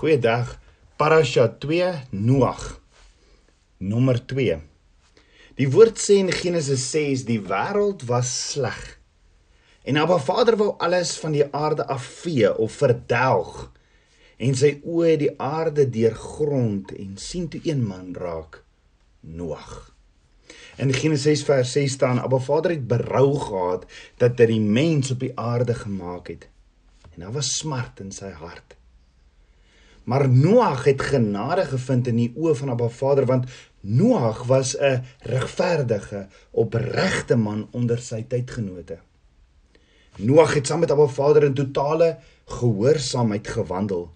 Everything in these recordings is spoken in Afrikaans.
Goeiedag. Parasha 2 Noag. Nommer 2. Die woord sê in Genesis 6 die wêreld was sleg. En Abba Vader wou alles van die aarde afvee of verdelg. En sy oë die aarde deurgrond en sien toe een man raak, Noag. In Genesis 6 vers 6 staan Abba Vader het berou gehad dat hy die mens op die aarde gemaak het. En daar was smart in sy hart. Maar Noag het genade gevind in die oë van Abba Vader want Noag was 'n regverdige, opregte man onder sy tydgenote. Noag het saam met Abba Vader in totale gehoorsaamheid gewandel.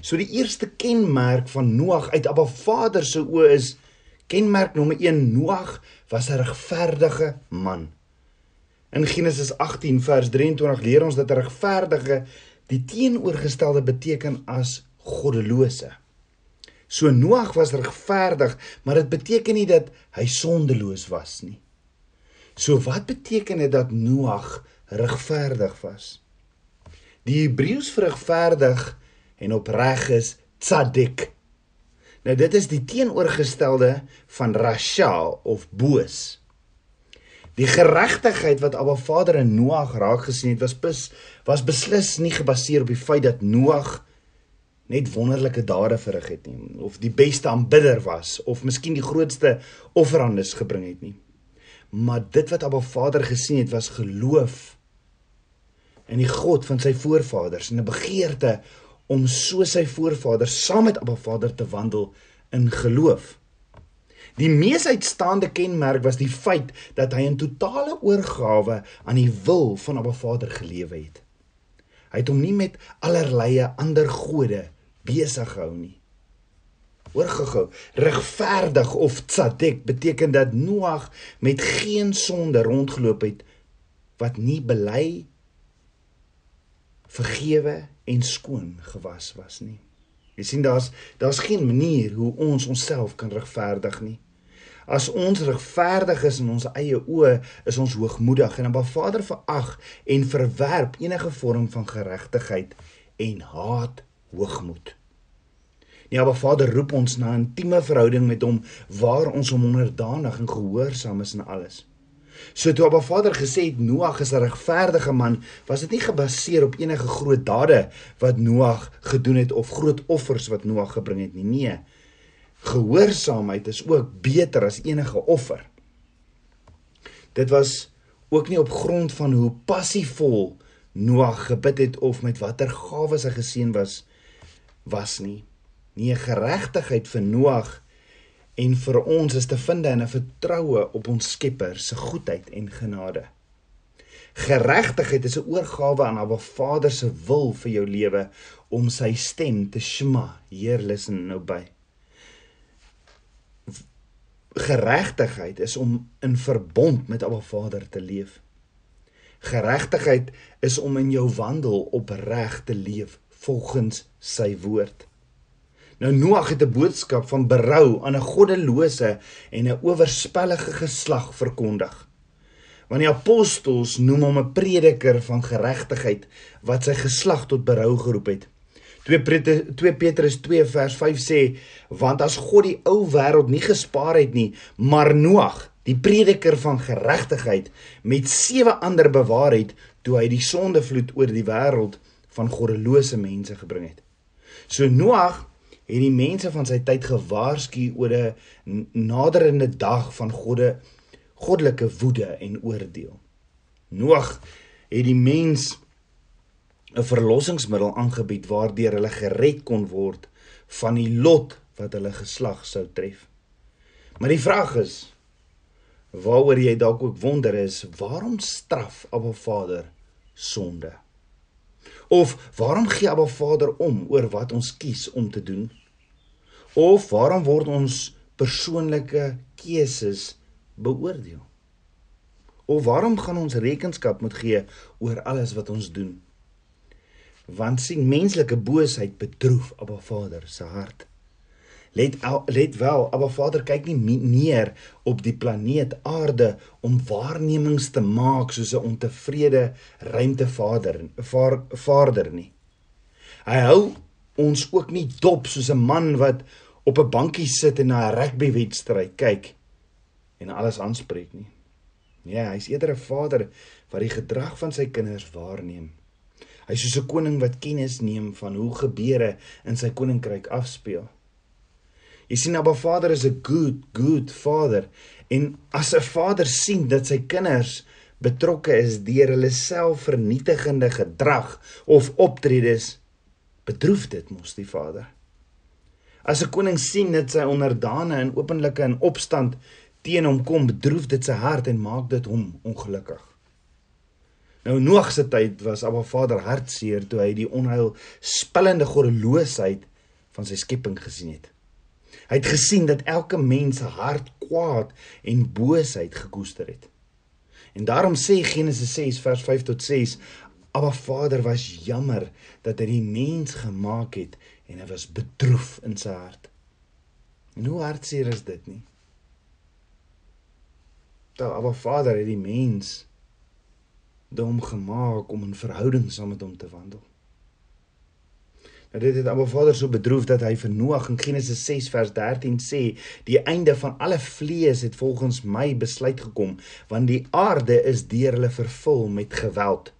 So die eerste kenmerk van Noag uit Abba Vader se oë is kenmerk nommer 1 Noag was 'n regverdige man. In Genesis 18 vers 23 leer ons dat 'n regverdige die teenoorgestelde beteken as goddelose. So Noag was regverdig, maar dit beteken nie dat hy sondeloos was nie. So wat beteken dit dat Noag regverdig was? Die Hebreëus vir regverdig en opreg is tzadik. Nou dit is die teenoorgestelde van rasha of boos. Die geregtigheid wat Abba Vader in Noag raak gesien het was bes, was beslis nie gebaseer op die feit dat Noag net wonderlike dade verrig het nie of die beste aanbidder was of miskien die grootste offerandes gebring het nie. Maar dit wat Abba Vader gesien het was geloof in die God van sy voorvaders en 'n begeerte om so sy voorvaders saam met Abba Vader te wandel in geloof. Die mees uitstaande kenmerk was die feit dat hy in totale oorgawe aan die wil van Abba Vader gelewe het. Hy het hom nie met allerlei ander gode besig hou nie. Hoor gou-gou, regverdig of tzadik beteken dat Noag met geen sonde rondgeloop het wat nie bely vergewe en skoon gewas was nie. Jy sien daar's daar's geen manier hoe ons onsself kan regverdig nie. As ons regverdig is in ons eie oë, is ons hoogmoedig en dan Vader verag en verwerp enige vorm van geregtigheid en haat hoogmoed. Ja, maar Vader roep ons na 'n intieme verhouding met hom waar ons hom onderdanig en gehoorsaam is in alles. So toe Abba Vader gesê het Noag is 'n regverdige man, was dit nie gebaseer op enige groot dade wat Noag gedoen het of groot offers wat Noag gebring het nie. Nee. Gehoorsaamheid is ook beter as enige offer. Dit was ook nie op grond van hoe passievol Noag gebid het of met watter gawes hy geseën was was nie. Nie geregtigheid vir Noag en vir ons is te vind in 'n vertroue op ons Skepper se goedheid en genade. Geregtigheid is 'n oorgawe aan Abba Vader se wil vir jou lewe om sy stem te shma. Heer, listen nou by. Geregtigheid is om in verbond met Abba Vader te leef. Geregtigheid is om in jou wandel opreg te leef volgens sy woord. Nou Noag het 'n boodskap van berou aan 'n goddelose en 'n oorspellige geslag verkondig. Want die apostels noem hom 'n prediker van geregtigheid wat sy geslag tot berou geroep het. 2 Petrus 2 vers 5 sê want as God die ou wêreld nie gespaar het nie, maar Noag, die prediker van geregtigheid met sewe ander bewaar het toe hy die sondevloed oor die wêreld van goddelose mense gebring het. So Noag het die mense van sy tyd gewaarsku oor 'n naderende dag van godde goddelike woede en oordeel. Noag het die mens 'n verlossingsmiddel aangebied waardeur hulle gered kon word van die lot wat hulle geslag sou tref. Maar die vraag is waaroor jy dalk ook wonder is, waarom straf Abba Vader sonde? Of waarom gee Abba Vader om oor wat ons kies om te doen? Of waarom word ons persoonlike keuses beoordeel? Of waarom gaan ons rekenskap moet gee oor alles wat ons doen? Want sien menslike boosheid bedroef Abba Vader se hart. Let let wel, Abba Vader kyk nie neer op die planeet Aarde om waarnemings te maak soos 'n ontevrede ruimtevader vaar, vaarder nie. Hy hou ons ook nie dop soos 'n man wat op 'n bankie sit en na 'n rugbywedstryd kyk en alles aanspreek nie. Nee, hy's eerder 'n vader wat die gedrag van sy kinders waarneem. Hy's soos 'n koning wat kennis neem van hoe gebeure in sy koninkryk afspeel. Jy sien Abba Vader is 'n good, good Vader en as 'n vader sien dat sy kinders betrokke is deur hulle selfvernietigende gedrag of optredes, bedroef dit mos die Vader. As 'n koning sien dat sy onderdane in openlike en opstand teen hom kom, bedroef dit sy hart en maak dit hom ongelukkig. Nou Noag se tyd was Abba Vader hartseer toe hy die onheil spillende goddeloosheid van sy skepping gesien het. Hy het gesien dat elke mens se hart kwaad en boosheid gekoester het. En daarom sê Genesis 6 vers 5 tot 6: Abba Vader was jammer dat hy die mens gemaak het en hy was bedroef in sy hart. En hoe hartseer is dit nie? Dat Abba Vader het die mens dom gemaak om 'n verhouding saam met hom te wandel. Nou dit het Abba Vader so bedroef dat hy vir Noag in Genesis 6 vers 13 sê: "Die einde van alle vlees het volgens my besluit gekom, want die aarde is deur hulle vervul met geweld.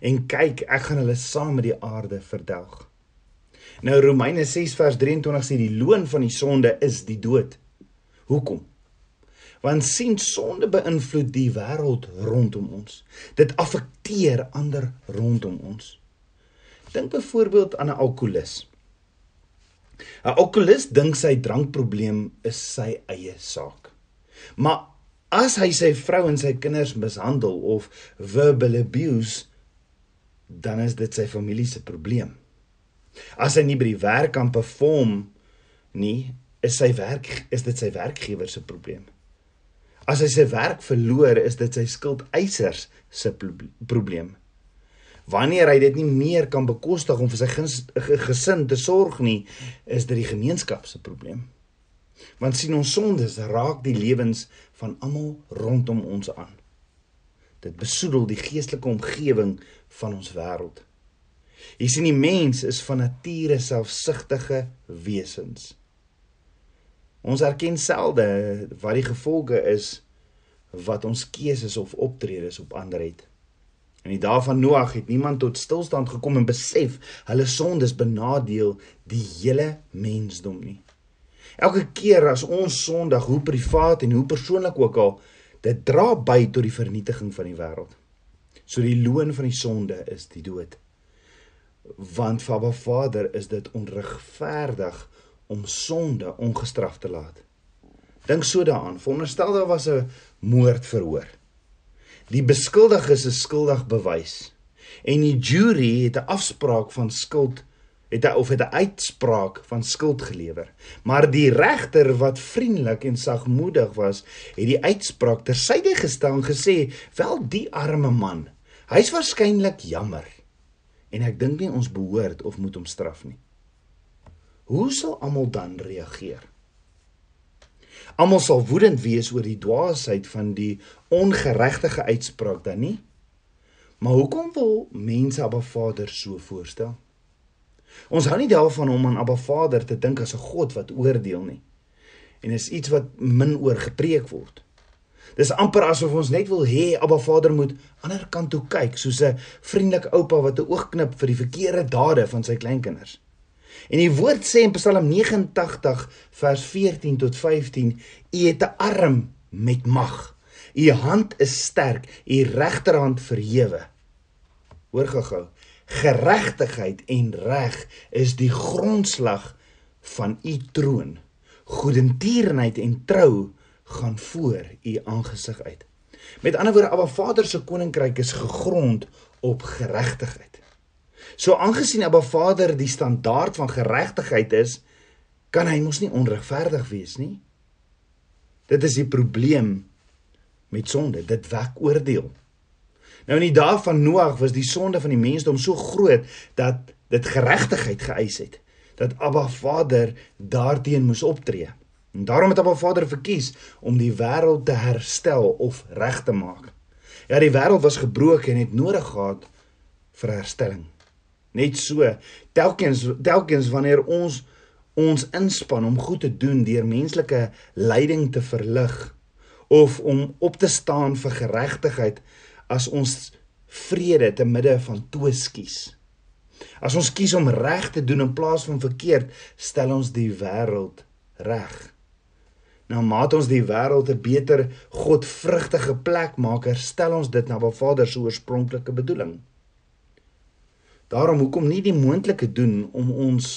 En kyk, ek gaan hulle saam met die aarde verdelg." Nou Romeine 6 vers 23 sê die loon van die sonde is die dood. Hoekom? Want sien sonde beïnvloed die wêreld rondom ons. Dit affekteer ander rondom ons. Dink byvoorbeeld aan 'n alkolikus. 'n Alkolikus dink sy drankprobleem is sy eie saak. Maar as hy sy vrou en sy kinders mishandel of verbal abuse, dan is dit sy familie se probleem. As hy nie by die werk kan perform nie, is sy werk is dit sy werkgewer se probleem. As hy sy werk verloor, is dit sy skuldeisers se probleem. Wanneer hy dit nie meer kan bekostig om vir sy gesin te sorg nie, is dit die gemeenskap se probleem. Want sien ons sondes raak die lewens van almal rondom ons aan. Dit besoedel die geestelike omgewing van ons wêreld. Jy sien die mens is van nature selfsugtige wesens. Ons erken selde wat die gevolge is wat ons keuses of optredes op ander het. In die dae van Noag het niemand tot stilstand gekom en besef hulle sondes benadeel die hele mensdom nie. Elke keer as ons sondig, hoe privaat en hoe persoonlik ook al, dit dra by tot die vernietiging van die wêreld. So die loon van die sonde is die dood want vir Abba Vader is dit onregverdig om sonde ongestraf te laat. Dink so daaraan. Veronderstel daar was 'n moord verhoor. Die beskuldiges is skuldig bewys en die jury het 'n afspraak van skuld het hy of het 'n uitspraak van skuld gelewer. Maar die regter wat vriendelik en sagmoedig was, het die uitspraak tersyde gestel en gesê: "Wel die arme man, hy's waarskynlik jammer." en ek dink nie ons behoort of moet hom straf nie. Hoe sal almal dan reageer? Almal sal woedend wees oor die dwaasheid van die ongeregtige uitspraak dan nie? Maar hoekom wil mense Abba Vader so voorstel? Ons hou nie daarvan om aan Abba Vader te dink as 'n God wat oordeel nie. En is iets wat min oor gepreek word. Dis amper asof ons net wil hê Abba Vader moet ander kant toe kyk, soos 'n vriendelike oupa wat 'n oog knip vir die verkeerde dade van sy kleinkinders. En die woord sê in Psalm 89 vers 14 tot 15: U het 'n arm met mag. U hand is sterk, u regterhand verhewe. Hoor gou-gou. Geregtigheid en reg is die grondslag van u troon. Goedentierenheid en trou gaan voor u aangesig uit. Met ander woorde, Abba Vader se koninkryk is gegrond op geregtigheid. So aangesien Abba Vader die standaard van geregtigheid is, kan hy mos nie onregverdig wees nie. Dit is die probleem met sonde, dit wek oordeel. Nou in die dae van Noag was die sonde van die mensdom so groot dat dit geregtigheid geëis het, dat Abba Vader daarteen moes optree. En daarom het Abba Vader verkies om die wêreld te herstel of reg te maak. Ja, die wêreld was gebroken en het nodig gehad vir herstelling. Net so, telkens telkens wanneer ons ons inspann om goed te doen deur menslike lyding te verlig of om op te staan vir geregtigheid as ons vrede te midde van twis kies. As ons kies om reg te doen in plaas van verkeerd, stel ons die wêreld reg. Nou maat ons die wêreld 'n beter godvrugtige plek maak, herstel ons dit na wat Vader se oorspronklike bedoeling. Daarom hoekom nie die moontlike doen om ons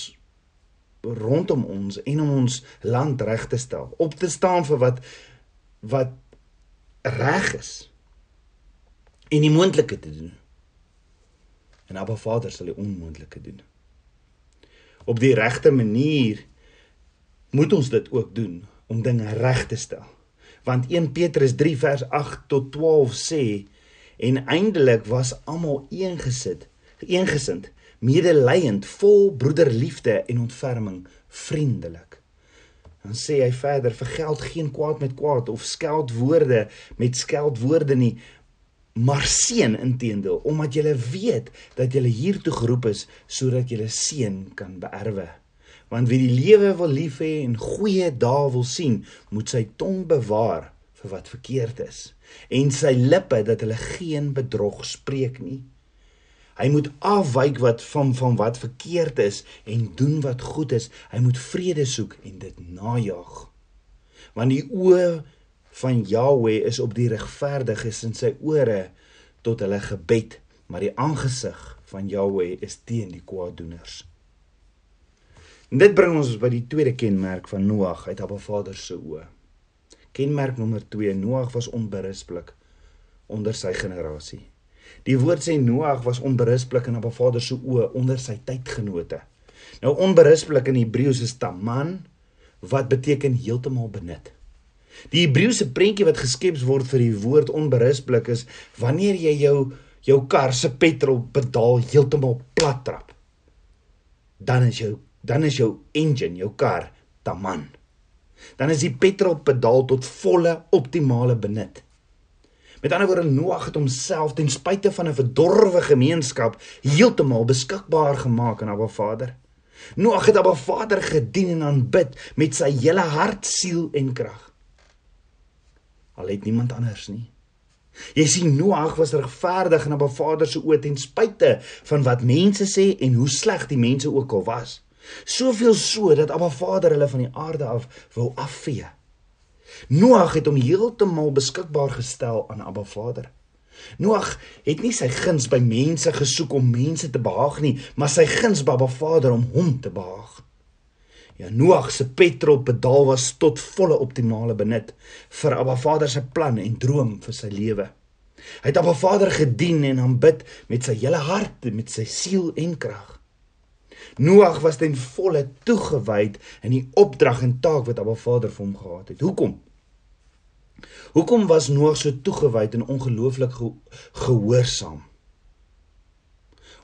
rondom ons en om ons land reg te stel, op te staan vir wat wat reg is en die moontlike te doen. En Abba Vader sal die onmoontlike doen. Op die regte manier moet ons dit ook doen om dinge reg te stel. Want 1 Petrus 3 vers 8 tot 12 sê en eindelik was almal eengesit, eengesind, medelyend, vol broederliefde en ontferming, vriendelik. Dan sê hy verder: "Vergeld geen kwaad met kwaad of skeldwoorde met skeldwoorde nie, maar seën inteendeel, omdat jy weet dat jy hier toe geroep is sodat jy seën kan beerwe." Want wie die lewe wil lief hê en goeie dae wil sien, moet sy tong bewaar vir wat verkeerd is en sy lippe dat hulle geen bedrog spreek nie. Hy moet afwyk wat van van wat verkeerd is en doen wat goed is. Hy moet vrede soek en dit najag. Want die oë van Jahweh is op die regverdiges en sy ore tot hulle gebed, maar die aangesig van Jahweh is teen die kwaaddoeners. En dit bring ons by die tweede kenmerk van Noag uit Abba Vader se oë. Kenmerk nommer 2: Noag was onberispelik onder sy generasie. Die woord sê Noag was onberispelik in Abba Vader se oë onder sy tydgenote. Nou onberispelik in Hebreëus is taman wat beteken heeltemal benut. Die Hebreëse prentjie wat geskep word vir die woord onberispelik is wanneer jy jou jou kar se petrol pedaal heeltemal plat trap. Dan is jou dan is jou engine, jou kar taman. Dan is die petrol pedaal tot volle optimale benut. Met ander woorde Noag het homself ten spyte van 'n verdorwe gemeenskap heeltemal beskikbaar gemaak aan Abba Vader. Noag het Abba Vader gedien en aanbid met sy hele hart, siel en krag. Al het niemand anders nie. Jy sien Noag was regverdig in Abba Vader se oë ten spyte van wat mense sê en hoe sleg die mense ook al was. Soveel so dat Abba Vader hulle van die aarde af wou afvee. Noag het hom heeltemal beskikbaar gestel aan Abba Vader. Noag het nie sy guns by mense gesoek om mense te behaag nie, maar sy guns by Abba Vader om hom te behaag. Ja, Noag se petrolpedaal was tot volle optimale benut vir Abba Vader se plan en droom vir sy lewe. Hy het Abba Vader gedien en aanbid met sy hele hart, met sy siel en krag. Noag was ten volle toegewyd in die opdrag en taak wat Abba Vader vir hom gehad het. Hoekom? Hoekom was Noag so toegewyd en ongelooflik ge gehoorsaam?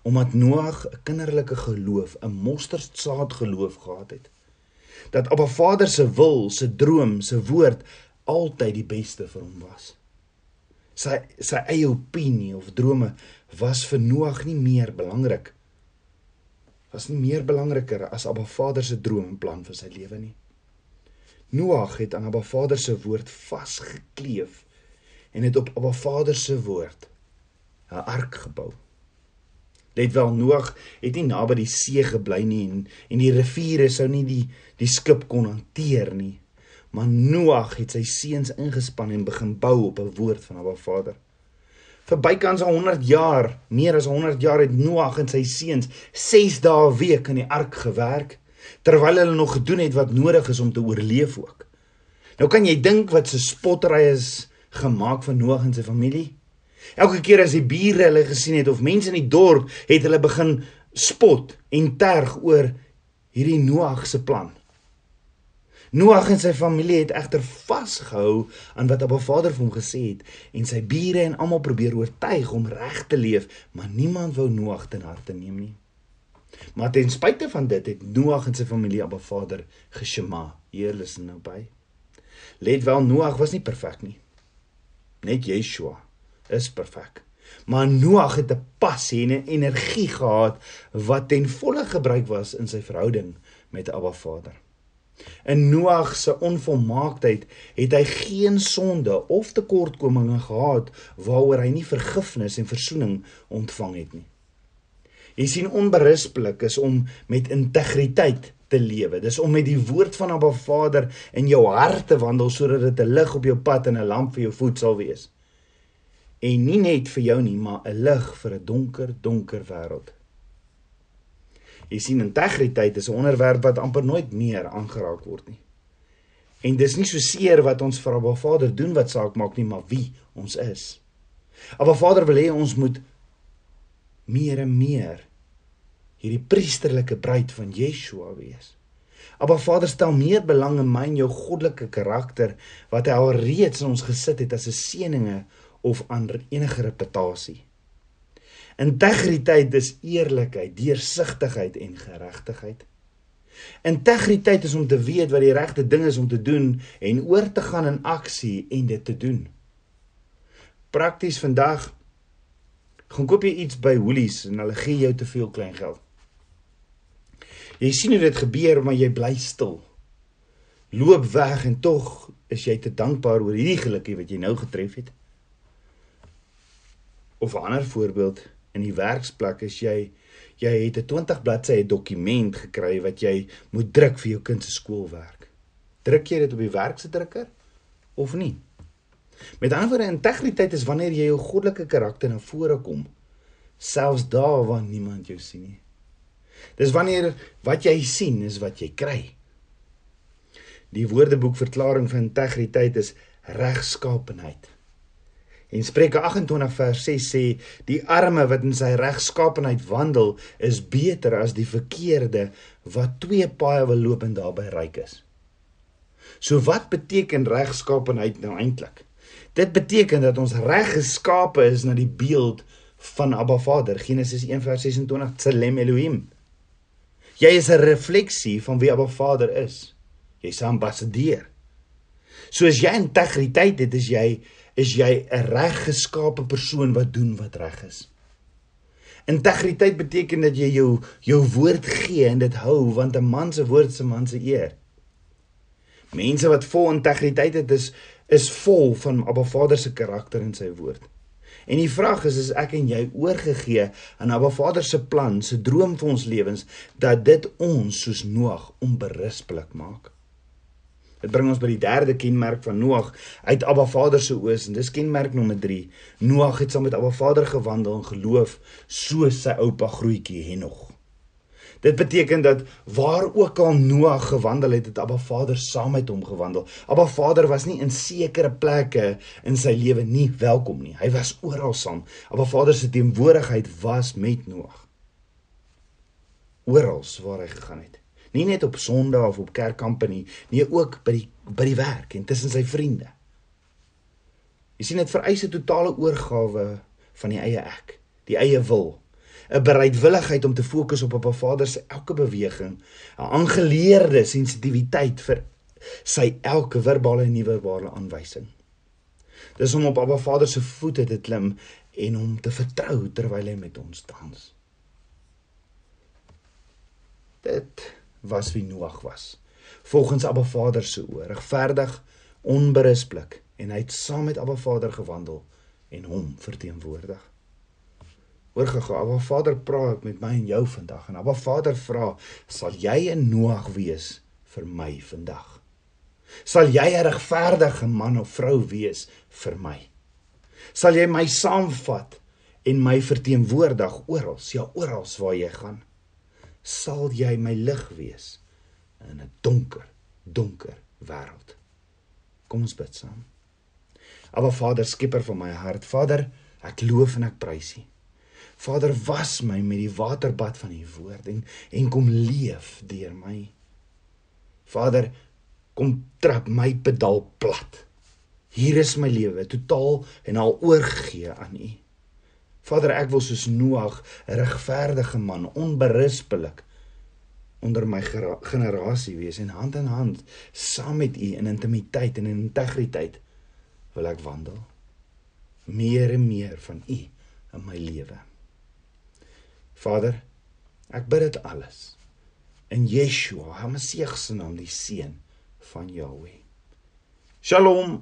Omdat Noag 'n kinderlike geloof, 'n mosterdsaad geloof gehad het. Dat Abba Vader se wil, se droom, se woord altyd die beste vir hom was. Sy sy eie opinie of drome was vir Noag nie meer belangrik. Was nie meer belangriker as Abba Vader se droom en plan vir sy lewe nie. Noag het aan Abba Vader se woord vasgekleef en het op Abba Vader se woord 'n ark gebou. Let wel Noag het nie naby die see gebly nie en en die riviere sou nie die die skip kon hanteer nie. Maar Noag het sy seuns ingespan en begin bou op 'n woord van Abba Vader. Vir bykans 100 jaar, meer as 100 jaar het Noag en sy seuns 6 dae 'n week in die ark gewerk terwyl hulle nog gedoen het wat nodig is om te oorleef ook. Nou kan jy dink wat se spottery is gemaak van Noag en sy familie. Elke keer as die bure hulle gesien het of mense in die dorp het hulle begin spot en terg oor hierdie Noag se plan. Noag en sy familie het egter vasgehou aan wat Abba Vader vir hom gesê het en sy bure en almal probeer oortuig om reg te leef, maar niemand wou Noag ten harte neem nie. Maar ten spyte van dit het Noag en sy familie Abba Vader geshema. Hier is nou by. Let wel Noag was nie perfek nie. Net Yeshua is perfek. Maar Noag het 'n passie en 'n energie gehad wat ten volle gebruik was in sy verhouding met Abba Vader. In Noag se onvolmaaktheid het hy geen sonde of tekortkominge gehad waaroor hy nie vergifnis en verzoening ontvang het nie. Jy sien onberispelik is om met integriteit te lewe. Dis om met die woord van Abba Vader in jou hart te wandel sodat dit 'n lig op jou pad en 'n lamp vir jou voet sal wees. En nie net vir jou nie, maar 'n lig vir 'n donker, donker wêreld. Jy sien integriteit is 'n onderwerp wat amper nooit meer aangeraak word nie. En dis nie so seer wat ons vir Abba Vader doen wat saak maak nie, maar wie ons is. Abba Vader wil hê ons moet meer en meer hierdie priesterlike bruid van Yeshua wees. Abba Vader stel meer belang in my en jou goddelike karakter wat hy al reeds in ons gesit het as 'n seëninge of aan enige reputasie. Integriteit is eerlikheid, deursigtigheid en geregtigheid. Integriteit is om te weet wat die regte ding is om te doen en oor te gaan in aksie en dit te doen. Prakties vandag gaan koop jy iets by Woolies en hulle gee jou te veel klein geld. Jy sien hoe dit gebeur, maar jy bly stil. Loop weg en tog is jy te dankbaar oor hierdie gelukkie wat jy nou getref het. Of 'n ander voorbeeld, in die werksplek is jy jy het 'n 20 bladsye dokument gekry wat jy moet druk vir jou kind se skoolwerk. Druk jy dit op die werk se drukker of nie? Met ander woorde, integriteit is wanneer jy jou goddelike karakter na vore kom, selfs daar waar niemand jou sien nie. Dis wanneer wat jy sien is wat jy kry. Die Woordeboek verklaring van integriteit is regskaapenheid. En Spreuke 28 vers 6 sê die arme wat in sy regskaapenheid wandel is beter as die verkeerde wat twee paaie wil loop en daarbey ryk is. So wat beteken regskaapenheid nou eintlik? Dit beteken dat ons reg geskape is na die beeld van Abba Vader. Genesis 1 vers 26 Tselem Elohim. Jy is 'n refleksie van wie Abba Vader is. Jy's 'n ambassadeur. So as jy integriteit het, is jy is jy 'n reggeskape persoon wat doen wat reg is. Integriteit beteken dat jy jou jou woord gee en dit hou want 'n man se woord se man se eer. Mense wat vol integriteit het is is vol van Abba Vader se karakter en sy woord. En die vraag is is ek en jy oorgegee aan Abba Vader se plan, se droom vir ons lewens dat dit ons soos Noag onberispelik maak. Dit bring ons by die derde kenmerk van Noag uit Abba Vader se oë en dis kenmerk nommer 3. Noag het saam met Abba Vader gewandel in geloof soos sy oupa grootjie Henog. Dit beteken dat waar ook al Noag gewandel het, het Abba Vader saam met hom gewandel. Abba Vader was nie in sekere plekke in sy lewe nie welkom nie. Hy was oral saam. Abba Vader se teenwoordigheid was met Noag. Oral waar hy gegaan het nie net op Sondag of op kerkkampe nie, nee ook by die by die werk en tussen sy vriende. Jy sien dit vereis 'n totale oorgawe van die eie ek, die eie wil, 'n bereidwilligheid om te fokus op op 'n Vader se elke beweging, 'n aangeleerde sensitiwiteit vir sy elke verbale en nie-verbale aanwysing. Dis om op Abba Vader se voete te klim en hom te vertrou terwyl hy met ons dans. Dit was wie Noag was. Volgens Abba Vader se oë, regverdig, onberispelik en hy het saam met Abba Vader gewandel en hom verteenwoordig. Oorgegaan, Abba Vader praat met my en jou vandag en Abba Vader vra, sal jy 'n Noag wees vir my vandag? Sal jy 'n regverdige man of vrou wees vir my? Sal jy my saamvat en my verteenwoordig oral, ja oral waar jy gaan? sal jy my lig wees in 'n donker, donker wêreld. Kom ons bid saam. Aba Vader, skieper van my hart, Vader, ek loof en ek prys U. Vader, was my met die waterbad van U woord en en kom leef deur my. Vader, kom trap my pedaal plat. Hier is my lewe, totaal en al oorgegee aan U. Vader, ek wil soos Noag 'n regverdige man, onberispelik onder my generasie wees en hand in hand saam met U in intimiteit en in integriteit wil ek wandel. Meer en meer van U in my lewe. Vader, ek bid dit alles in Yeshua, HaMashiach se naam, die seun van Jahweh. Shalom.